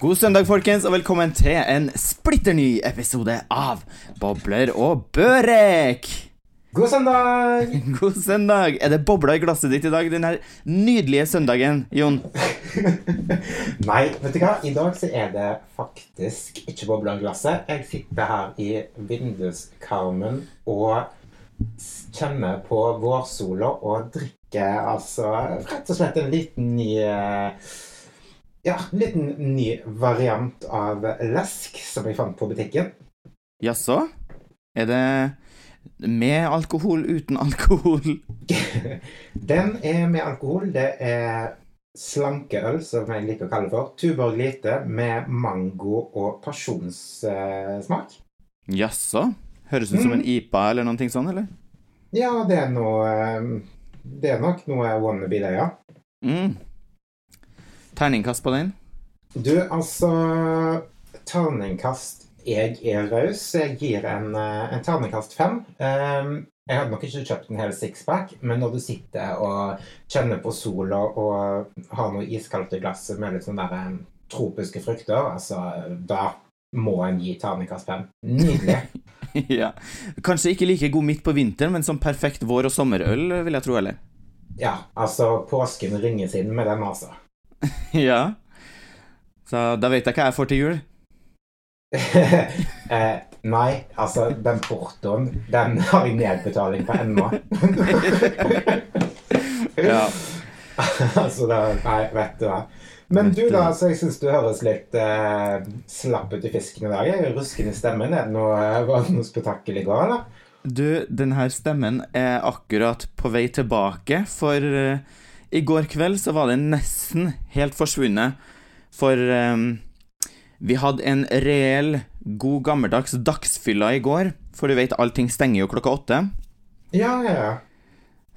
God søndag, folkens, og velkommen til en splitter ny episode av Bobler og Børek. God søndag! God søndag. Er det bobler i glasset ditt i dag, den her nydelige søndagen, Jon? Nei, vet du hva? I dag så er det faktisk ikke bobler i glasset. Jeg sitter her i vinduskarmen og kjenner på vårsola og drikker altså rett og slett en liten ny eh, Ja, en liten ny variant av lesk som jeg fant på butikken. Jaså? Er det med alkohol, uten alkohol? Den er med alkohol. Det er slankeøl, som jeg liker å kalle det for. Tuborg Lite med mango og pasjonssmak. Jaså? Høres ut som en IPA eller noe sånt, eller? Ja, det er noe eh, Det er nok noe wannabe, det, ja. Mm. Terningkast på den? Du, altså Terningkast Jeg er raus. Jeg gir en, eh, en terningkast fem. Um, Jeg hadde nok ikke kjøpt en hel sixpack, men når du sitter og kjenner på sola og har noe iskaldt i glasset med litt sånne der, eh, tropiske frukter, altså da må en gi terningkast fem. Nydelig. ja. Kanskje ikke like god midt på vinteren, men som perfekt vår- og sommerøl, vil jeg tro, eller? Ja, altså påsken ringes inn med den, altså. ja. Så da vet jeg hva jeg får til jul. eh, nei, altså, den portoen, den har jeg nedbetaling på ennå. Ja. altså, da, nei, vet du hva. Men du, da, altså, jeg syns du høres litt eh, slapp ut i fisken i dag. Jeg er rusken i stemmen. Er det noe, var det noe spetakkel i går, eller? Du, den her stemmen er akkurat på vei tilbake, for eh, i går kveld så var det nesten helt forsvunnet. For um, vi hadde en reell, god gammeldags dagsfylla i går. For du vet, allting stenger jo klokka åtte. Ja, ja, ja.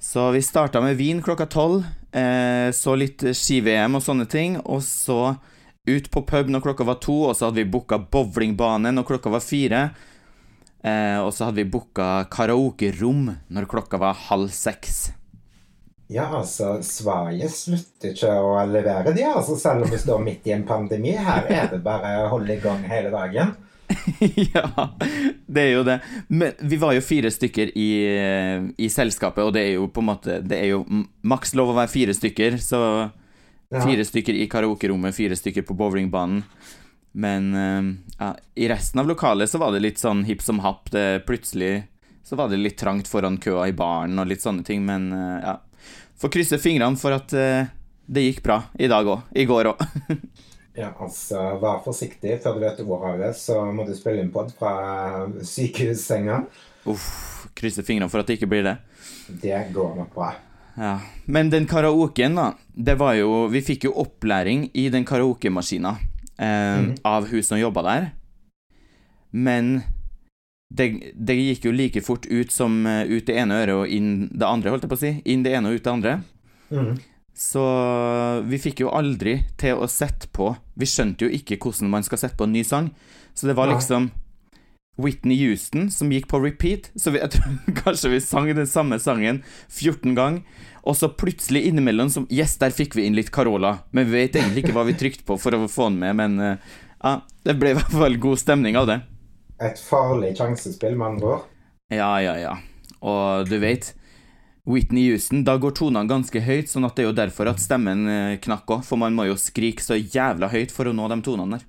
Så vi starta med vin klokka tolv, eh, så litt ski-VM og sånne ting, og så ut på pub når klokka var to, og så hadde vi booka bowlingbane når klokka var fire. Eh, og så hadde vi booka karaokerom når klokka var halv seks. Ja, altså, Sverige slutter ikke å levere, de, altså, selv om vi står midt i en pandemi. Her er det bare å holde i gang hele dagen. ja, det er jo det. Men vi var jo fire stykker i, i selskapet, og det er jo på en måte Det er jo maks lov å være fire stykker, så. Fire stykker i karaokerommet, fire stykker på bowlingbanen. Men eh, ja, i resten av lokalet så var det litt sånn hipp som happ. Det, plutselig så var det litt trangt foran køa i baren og litt sånne ting, men eh, ja. Får krysse fingrene for at uh, det gikk bra i dag òg. I går òg. Ja, altså, Vær forsiktig før du vet ordet av det, så må du spille inn pod fra sykehussenga. Uff. Krysse fingrene for at det ikke blir det. Det går nok bra. Ja. Men den karaoken, da, det var jo Vi fikk jo opplæring i den karaokemaskina eh, mm. av hun som jobba der. Men det, det gikk jo like fort ut som eh, ut det ene øret og inn det andre, holdt jeg på å si. Inn det ene og ut det andre. Mm. Så vi fikk jo aldri til å sette på Vi skjønte jo ikke hvordan man skal sette på en ny sang. Så det var liksom Whitney Houston som gikk på repeat. Så vi, jeg tror kanskje vi sang den samme sangen 14 ganger. Og så plutselig innimellom som Yes, der fikk vi inn litt Carola. Men vi vet egentlig ikke hva vi trykte på for å få den med. Men eh, ja, det ble i hvert fall god stemning av det. Et farlig sjansespill, med andre ord. Ja, ja, ja. Og du vet Whitney Houston, da går tonene ganske høyt, sånn at det er jo derfor at stemmen eh, knakk òg, for man må jo skrike så jævla høyt for å nå de tonene der.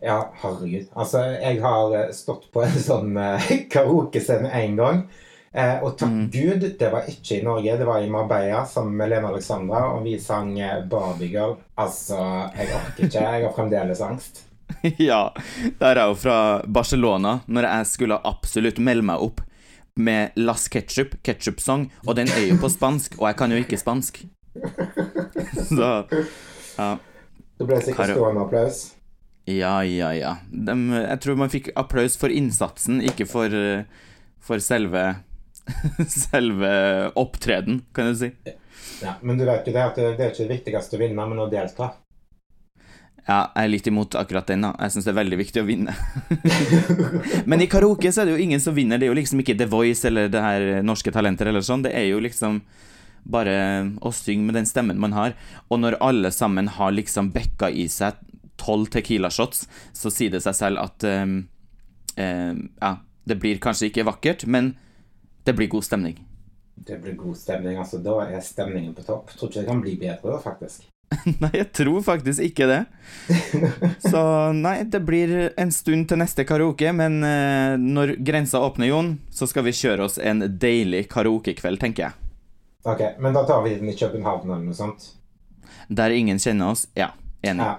Ja, herregud. Altså, jeg har eh, stått på en sånn eh, karaokescene én gang. Eh, og takk Mm. Gud, det var ikke i Norge, det var i Marbella sammen med Lena Alexandra, og vi sang Barbie Girl. Altså, jeg orker ikke. Jeg har fremdeles angst. ja, der er jo fra Barcelona, når jeg skulle absolutt melde meg opp med Las Ketchup, Ketchup-song, og den er jo på spansk, og jeg kan jo ikke spansk. Så ja. Det ble sikkert stående applaus. Ja, ja, ja. De, jeg tror man fikk applaus for innsatsen, ikke for, for selve Selve opptreden, kan du si. Ja, men du vet jo det at det det er ikke det viktigste å vinne, men å delta. Ja, jeg er litt imot akkurat den, da. Jeg syns det er veldig viktig å vinne. Men i karaoke så er det jo ingen som vinner. Det er jo liksom ikke The Voice eller det her Norske Talenter eller sånn. Det er jo liksom bare å synge med den stemmen man har. Og når alle sammen har liksom bekka i seg tolv Tequila-shots, så sier det seg selv at um, um, Ja, det blir kanskje ikke vakkert, men det blir god stemning. Det blir god stemning. altså Da er stemningen på topp. Tror ikke det kan bli bedre, faktisk. nei, jeg tror faktisk ikke det. Så nei, det blir en stund til neste karaoke, men eh, når grensa åpner, Jon, så skal vi kjøre oss en deilig karaokekveld, tenker jeg. Ok, men da tar vi den i København eller noe sånt? Der ingen kjenner oss? Ja, enig. Ja.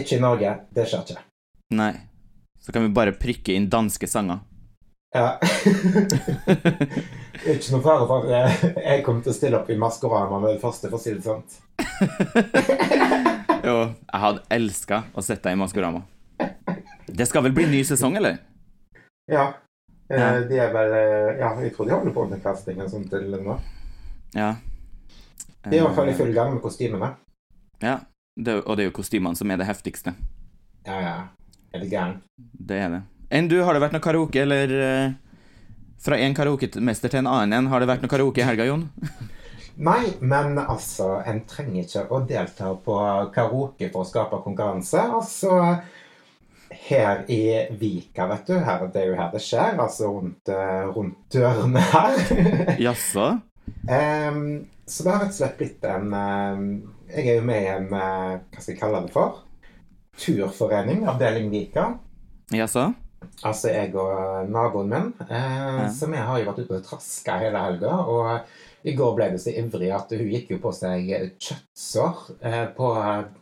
Ikke i Norge. Det skjer ikke. Nei. Så kan vi bare prikke inn danske sanger. Ja. ikke noe fare for jeg kommer til å stille opp i Maskorama med det første, for å si det sånn. jo, jeg hadde elska å sette deg i Maskorama. Det skal vel bli ny sesong, eller? Ja. Eh, de er vel eh, Ja, jeg tror de holder på med casting og sånt til nå. Ja. De er i hvert fall i full gang med kostymene. Ja, det, og det er jo kostymene som er det heftigste. Ja, ja. Er det gæren? Det er det. Enn du, har det vært noe karaoke, eller uh, fra en karaokemester til en annen en? Har det vært noe karaoke i helga, Jon? Nei, men altså, en trenger ikke å delta på karaoke for å skape konkurranse. Altså, her i Vika, vet du, her, det er jo her det skjer, altså rundt, eh, rundt dørene her. Jaså? um, så det har rett og slett blitt en um, Jeg er jo med i en, uh, hva skal jeg kalle det for? Turforening, avdeling Vika. Jaså? Altså jeg og naboen min. Eh, ja. som jeg har jo vært ute og traska hele helga. Og i går ble det så ivrig at hun gikk jo på seg kjøttsår eh, på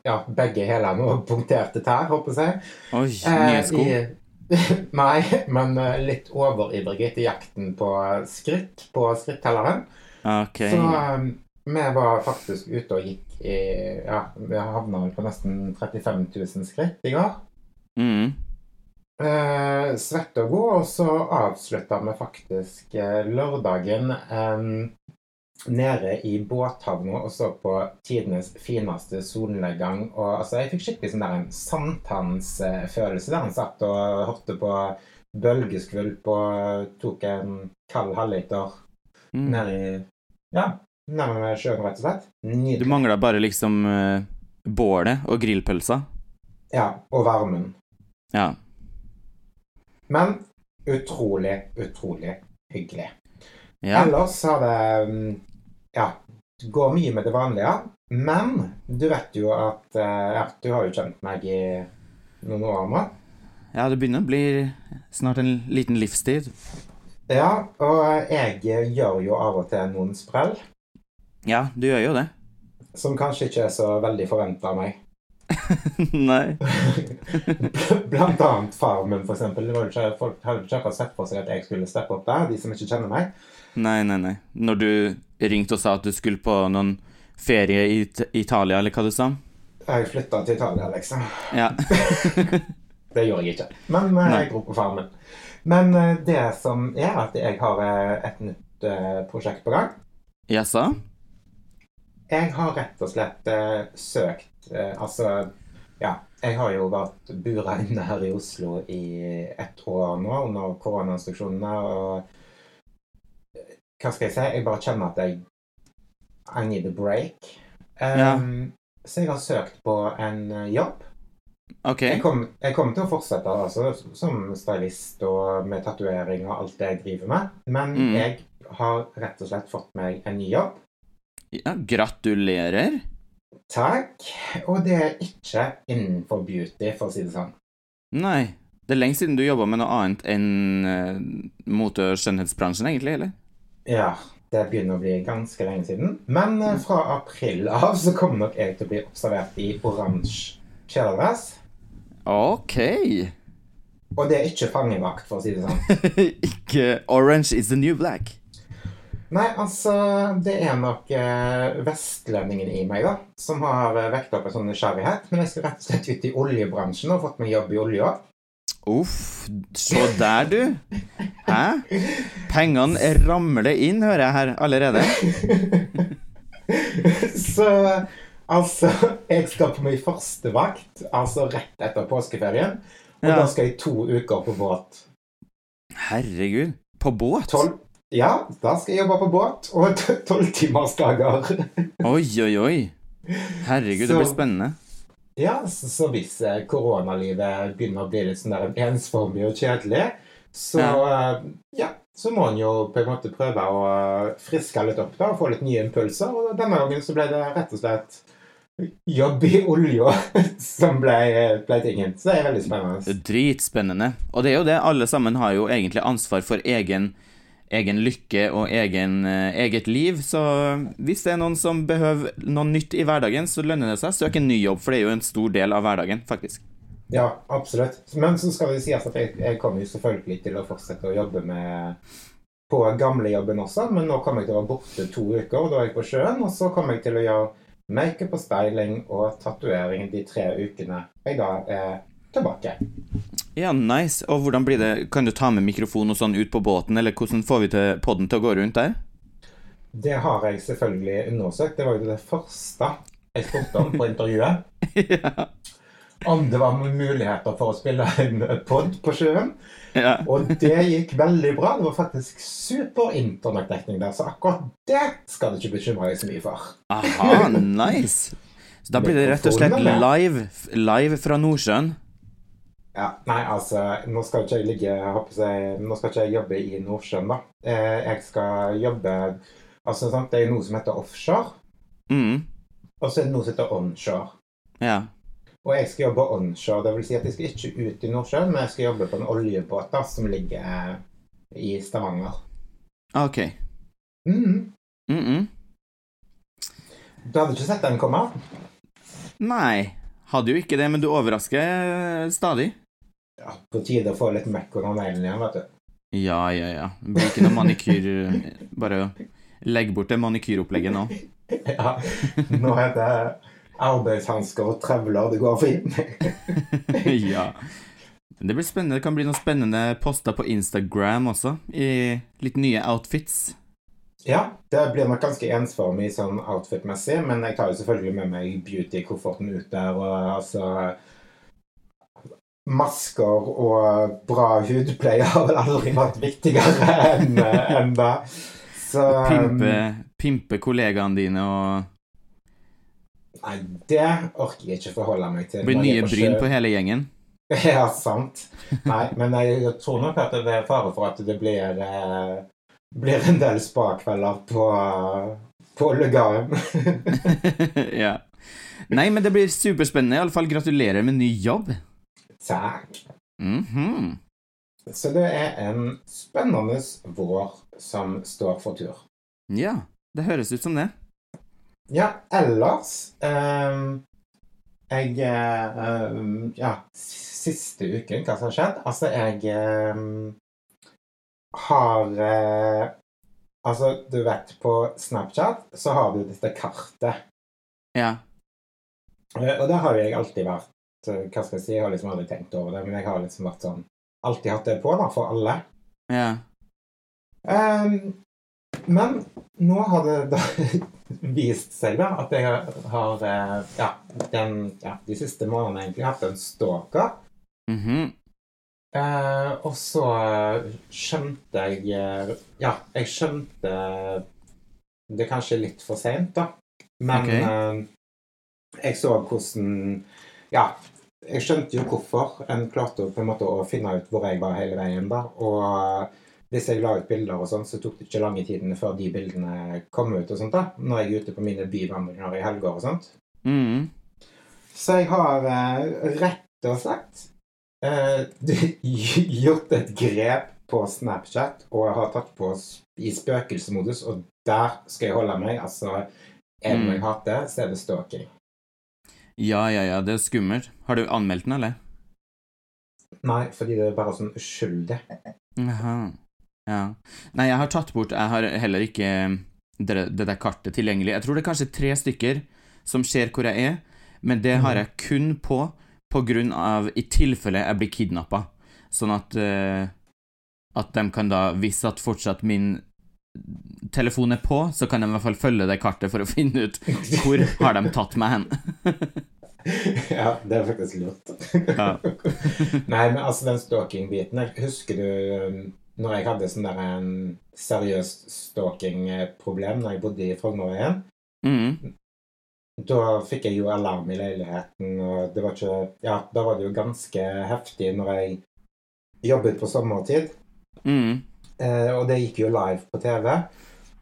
ja, begge hælene og punkterte tær, håper jeg. Oi, nye sko? Eh, nei, men eh, litt overivrig etter jakten på skritt på skrittelleren. Okay. Så vi var faktisk ute og gikk i Ja, vi havna på nesten 35 000 skritt i går. Mm eh, svette og gå, og så avslutta vi faktisk eh, lørdagen eh, nede i båthavna og så på tidenes fineste solnedgang. Og altså, jeg fikk skikkelig sånn der en sankthansfølelse der han satt og hørte på bølgeskvulp og tok en kald halvliter mm. ned i Ja, nærmere sjøen, rett og slett. Nydelig. Du mangla bare liksom uh, bålet og grillpølsa? Ja, og varmen. Ja. Men utrolig, utrolig hyggelig. Ja. Ellers har det mm, Ja, går mye med det vanlige. Men du vet jo at eh, ja, Du har jo kjent meg i noen år nå. Ja, det begynner å bli snart en liten livstid. Ja, og jeg gjør jo av og til noen sprell. Ja, du gjør jo det. Som kanskje ikke er så veldig forventa av meg. Nei. Blant annet Farmen, for eksempel. Ikke, folk hadde ikke akkurat sett for seg at jeg skulle steppe opp der, de som ikke kjenner meg. Nei, nei, nei. Når du ringte og sa at du skulle på noen ferie i Italia, eller hva du sa? Jeg flytta til Italia, liksom. Ja. det gjorde jeg ikke. Men uh, jeg dro på Farmen. Men uh, det som er at jeg har uh, et nytt prosjekt på gang. Jaså? Jeg har rett og slett søkt Eh, altså Ja. Jeg har jo vært bura inne her i Oslo i ett år nå under koronainstruksjonene. Og hva skal jeg si? Jeg bare kjenner at jeg I need a break. Um, ja. Så jeg har søkt på en jobb. Okay. Jeg, kommer kom til å fortsette altså, som stylist og med tatovering og alt det jeg driver med. Men mm. jeg har rett og slett fått meg en ny jobb. Ja, gratulerer. Takk. Og det er ikke innenfor beauty, for å si det sånn. Nei. Det er lenge siden du jobba med noe annet enn uh, mote- og skjønnhetsbransjen, egentlig, eller? Ja. Det begynner å bli ganske lenge siden. Men uh, fra april av så kommer nok jeg til å bli observert i oransje kjeledress. Ok. Og det er ikke fangevakt, for å si det sånn. ikke Orange is the new black. Nei, altså Det er nok eh, vestlendingen i meg da, som har eh, vekket opp en sånn nysgjerrighet. Men jeg skal rett og slett ut i oljebransjen og fått meg jobb i olja. Uff. så der, du. Hæ? Pengene ramler inn, hører jeg her allerede. Så altså Jeg skal på min første vakt, altså rett etter påskeferien. Og ja. da skal jeg to uker på båt. Herregud. På båt? 12, Ja, da skal jeg jobbe på båt og tolvtimersdager. Oi, oi, oi. Herregud, det blir spennende. Ja, så, så hvis eh, koronalivet begynner å bli litt sånn der ensformig og kjedelig, så ja. ja, så må en jo på en måte prøve å friske litt opp da, og få litt nye impulser. Og denne gangen så ble det rett og slett jobb i olja som ble, ble tingen. Så det er veldig spennende. Dritspennende. Og det er jo det, alle sammen har jo egentlig ansvar for egen, egen lykke og egen, eh, eget liv. Så hvis det er noen som behøver noe nytt i hverdagen, så lønner det seg å søke en ny jobb, for det er jo en stor del av hverdagen, faktisk. Ja, absolutt. Men så skal det sies at jeg, jeg kommer jo selvfølgelig til å fortsette å jobbe med på gamlejobben også, men nå kommer jeg til å være borte to uker, og da er jeg på sjøen, og så kommer jeg til å gjøre makeup og styling og tatovering de tre ukene jeg da er tilbake. Ja, nice. Og hvordan blir det Kan du ta med mikrofon og sånn ut på båten, eller hvordan får vi til podden til å gå rundt der? Det har jeg selvfølgelig undersøkt. Det var jo det første jeg spurte om på intervjuet. ja. Om det var muligheter for å spille en pod på sjøen. ja. Og det gikk veldig bra. Det var faktisk super internettdekning der, så akkurat det skal du ikke bekymre deg så mye for. Aha, nice. Så da blir det rett og slett live, live fra Nordsjøen. Ja, nei, altså, nå skal ikke jeg ligge jeg håper jeg, Nå skal ikke jeg jobbe i Nordsjøen, da. Eh, Jeg skal jobbe Altså, sant, det er noe som heter offshore, Mm. og så er det noe som heter onshore. Ja. Og jeg skal jobbe onshore, det vil si at jeg skal ikke ut i Nordsjøen, men jeg skal jobbe på en oljebåt da, som ligger eh, i Stavanger. OK. Mhm. Mm -mm. Du hadde ikke sett den komme? Nei, hadde jo ikke det, men du overrasker stadig. Ja, på tide å få litt mekk under neglene igjen, vet du. Ja, ja, ja. Blir ikke noe manikyr Bare legg bort det manikyropplegget nå. Ja, nå heter det arbeidshansker og trevler det går fint. ja. Det blir spennende. Det kan bli noen spennende poster på Instagram også, i litt nye outfits. Ja, det blir nok ganske ensformig sånn outfit-messig, men jeg tar jo selvfølgelig med meg beauty-kofferten ut der, og altså Masker og bra hudpleie har vel aldri vært viktigere enn en det. Så Pimpe, pimpe kollegaene dine og Nei, det orker jeg ikke forholde meg til. blir nye bryn på hele gjengen. Ja, sant. Nei, men jeg tror nok at det er fare for at det blir, eh, blir en del spakvelder på, på Lugaren. ja. Nei, men det blir superspennende. Iallfall gratulerer med ny jobb. Takk. -hmm. Så det er en spennende vår som står for tur. Ja, det høres ut som det. Ja, ellers ehm, Jeg ehm, Ja, siste uken, hva som har skjedd? Altså, jeg ehm, har eh, Altså, du vet, på Snapchat så har du dette kartet. Ja. Eh, Og det har jo jeg alltid vært eh, Hva skal jeg si, jeg har liksom aldri tenkt over det, men jeg har liksom vært sånn Alltid hatt det på, da, for alle. Ja. Um, men nå har det da vist seg da at jeg har eh, ja, den, ja, de siste månedene egentlig hatt en stalker. Mm -hmm. uh, og så skjønte jeg eh, Ja, jeg skjønte det kanskje litt for seint, da. Men okay. uh, jeg så hvordan Ja, jeg skjønte jo hvorfor en klarte på en måte å finne ut hvor jeg var hele veien, da. Og hvis jeg la ut bilder og sånn, så tok det ikke lange tiden før de bildene kom ut og sånt, da. Når jeg er ute på mine byvandringer i helger og sånt. Mm. Så jeg har eh, rett og slett eh, gjort et grep på Snapchat og jeg har tatt på i spøkelsesmodus, og der skal jeg holde meg. Altså, er det noe Mm. jeg hater, så er det stalking. Ja, ja, ja, det er skummelt. Har du anmeldt den, eller? Nei, fordi det er bare sånn uskyldig. Jaha. Ja. Nei, jeg har tatt bort Jeg har heller ikke det, det der kartet tilgjengelig. Jeg tror det er kanskje tre stykker som ser hvor jeg er, men det har Mhm. jeg kun på på grunn av i tilfelle jeg blir kidnappa. Sånn at uh, At de kan da, hvis at fortsatt min telefon er på, så kan de i hvert fall følge det kartet for å finne ut hvor har de tatt meg hen. ja, det er faktisk lurt. Ja. Nei, men altså den stalking-biten Husker du um, når jeg hadde sånn der en seriøst stalking-problem når jeg bodde i Frognerveien. Mm. Da fikk jeg jo alarm i leiligheten, og det var ikke Ja, da var det jo ganske heftig når jeg jobbet på sommertid. Mm. Eh, og det gikk jo live på TV.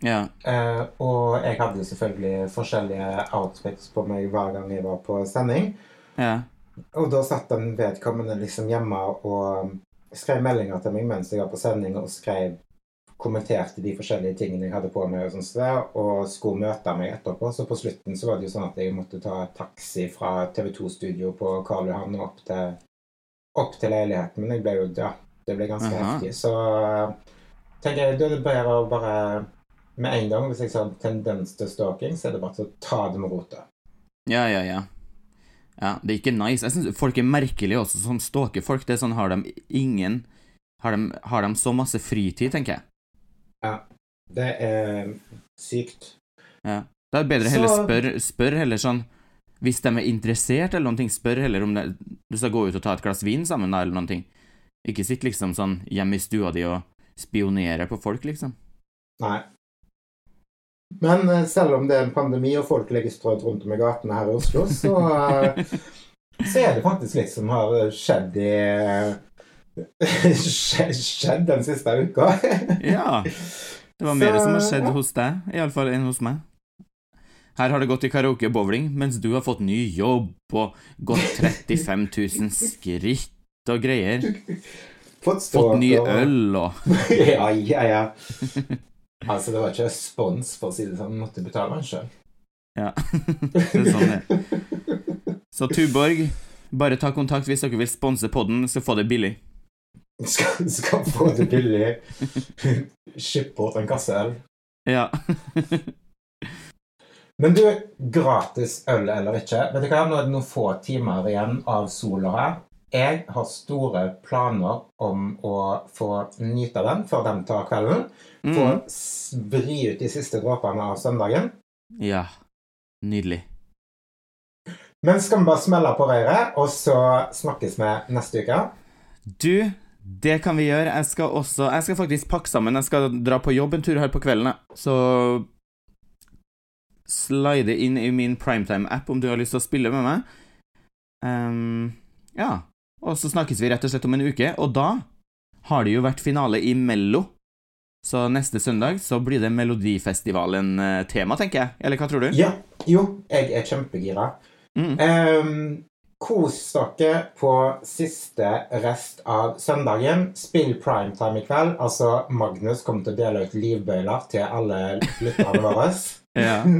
Ja. Eh, og jeg hadde selvfølgelig forskjellige outfits på meg hver gang jeg var på sending. Ja. Og da satt den vedkommende liksom hjemme og skrev meldinger til meg mens jeg var på sending, og skrev kommenterte de forskjellige tingene jeg hadde på meg, og det, og skulle møte meg etterpå. Så på slutten så var det jo sånn at jeg måtte ta taxi fra TV 2-studio på Karl Johan og opp til, opp til leiligheten. Men jeg ble jo Ja, det ble ganske Aha. heftig. Så tenker jeg da er det bedre å bare med en gang, hvis jeg har tendens til stalking, så er det bare å ta det med rota. Ja, ja, ja. Ja, det er ikke nice. Jeg synes folk er merkelige også, som stalker folk. Det er sånn, har de ingen Har de, har de så masse fritid, tenker jeg. Ja. Det er sykt. Ja. Da er det bedre heller spørre spør, spør heller sånn Hvis de er interessert eller noen ting, spør heller om det, du skal gå ut og ta et glass vin sammen, da, eller noen ting. Ikke sitt liksom sånn hjemme i stua di og spionere på folk, liksom. Nei. Men eh, selv om det er en pandemi og folk ligger strødd rundt om i gatene her i Oslo, så, eh, så er det faktisk litt som har skjedd i skjedd, skjedd den siste uka. Ja. Det var Så, mer som har skjedd ja. hos deg, iallfall, enn hos meg. Her har det gått i karaoke og bowling, mens du har fått ny jobb og gått 35 000 skritt og greier. Fått Fått ny og- øl og ja, ja, ja. Altså, det var ikke spons, for å si det sånn. Måtte betale den sjøl. Ja. det er sånn det. Så Tuborg, bare ta kontakt hvis dere vil sponse podden, så få det billig. Skal, skal få det billig. Ship bort en kasse øl. Ja. Men du, gratis øl eller ikke? Vet du hva, Nå er det noen få timer igjen av sola her. Jeg har store planer om å få nyte den før den tar kvelden. Få Mm. vri ut de siste dråpene av søndagen. ja. Nydelig. Men skal vi bare smelle på røret, og så snakkes vi neste uke? Du, det kan vi gjøre. Jeg skal også Jeg skal faktisk pakke sammen. Jeg skal dra på jobb en tur her på kvelden. Så slide inn i min primetime-app om du har lyst til å spille med meg. Um, ja. Og så snakkes vi rett og slett om en uke, og da har det jo vært finale i Mello. Så neste søndag så blir det Melodifestivalen-tema, tenker jeg. Eller hva tror du? Ja. Jo, jeg er kjempegira. Mm. Um, kos dere på siste rest av søndagen. Spill primetime i kveld. Altså, Magnus kommer til å dele ut livbøyler til alle lytterne våre. Ja.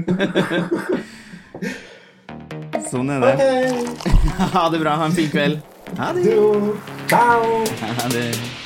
sånn er det. Okay. Ha det bra. Ha en fin kveld. Ha det. Du. Ciao. Ha det.